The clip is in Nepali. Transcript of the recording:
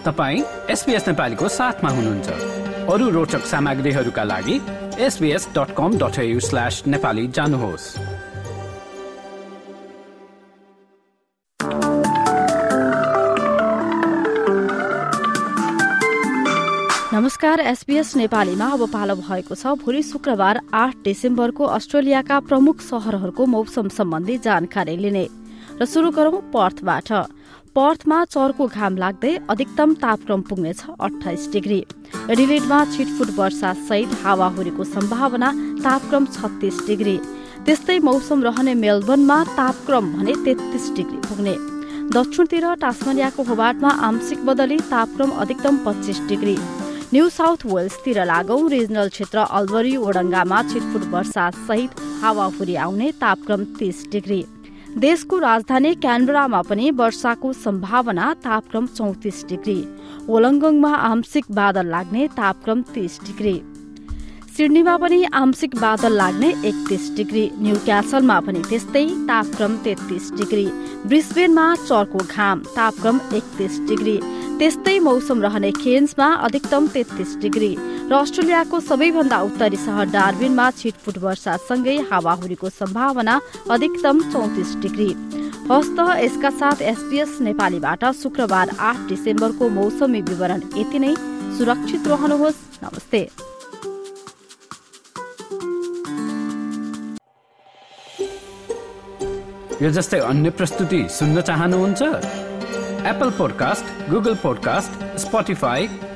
तपाईँ एसपिएस नेपालीको साथमा हुनुहुन्छ। अरू रोचक सामग्रीहरूका लागि SBS dot com dot slash Nepali जानुहोस्। नमस्कार एसपीएस नेपालीमा अब पालो भएको छ। भोलि शुक्रबार आठ डिसेम्बरको अस्ट्रेलियाका प्रमुख शहरहरूको मौसम सम्बन्धी जानकारी लिने। र शुरू गरौं पर्थबाट। पर्थमा चर्को घाम लाग्दै अधिकतम तापक्रम पुग्नेछ अठाइस डिग्री। एडिलेडमा छिटफुट वर्षा सहित हावाहुरीको सम्भावना तापक्रम छत्तीस डिग्री। त्यस्तै मौसम रहने मेलबर्नमा तापक्रम भने तेत्तीस डिग्री पुग्ने। दक्षिणतिर टास्मनियाको होबाटमा आंशिक बदली तापक्रम अधिकतम पच्चिस डिग्री। न्यू साउथ वेल्सतिर लागौ रिजनल क्षेत्र अल्बरी ओडङ्गामा छिटफुट वर्षा सहित हावाहुरी आउने तापक्रम तीस डिग्री। देशको राजधानी क्यानबरामा पनि वर्षाको सम्भावना तापक्रम चौतिस डिग्री। ओलङ्गङमा आंशिक बादल लाग्ने तापक्रम तीस डिग्री। सिडनीमा पनि आंशिक बादल लाग्ने एकतिस डिग्री। न्यू क्यासलमा पनि त्यस्तै तापक्रम तेत्तिस डिग्री। ब्रिस्बेनमा चर्को घाम तापक्रम एकतिस डिग्री। त्यस्तै मौसम रहने खेन्समा अधिकतम तेत्तिस डिग्री। र अस्ट्रेलियाको सबैभन्दा उत्तरी सहर डार्बिनमा छिटफुट वर्षासँगै हावाहुरीको सम्भावना अधिकतम चौतिस डिग्री। हस्त यसका साथ एसपीएस नेपालीबाट शुक्रबार आठ डिसेम्बरको मौसमी विवरण यति नै। सुरक्षित रहनुहोस्। नमस्ते। यो जस्तै अन्य प्रस्तुति सुन्न चाहनुहुन्छ? Apple podcast Google podcast Spotify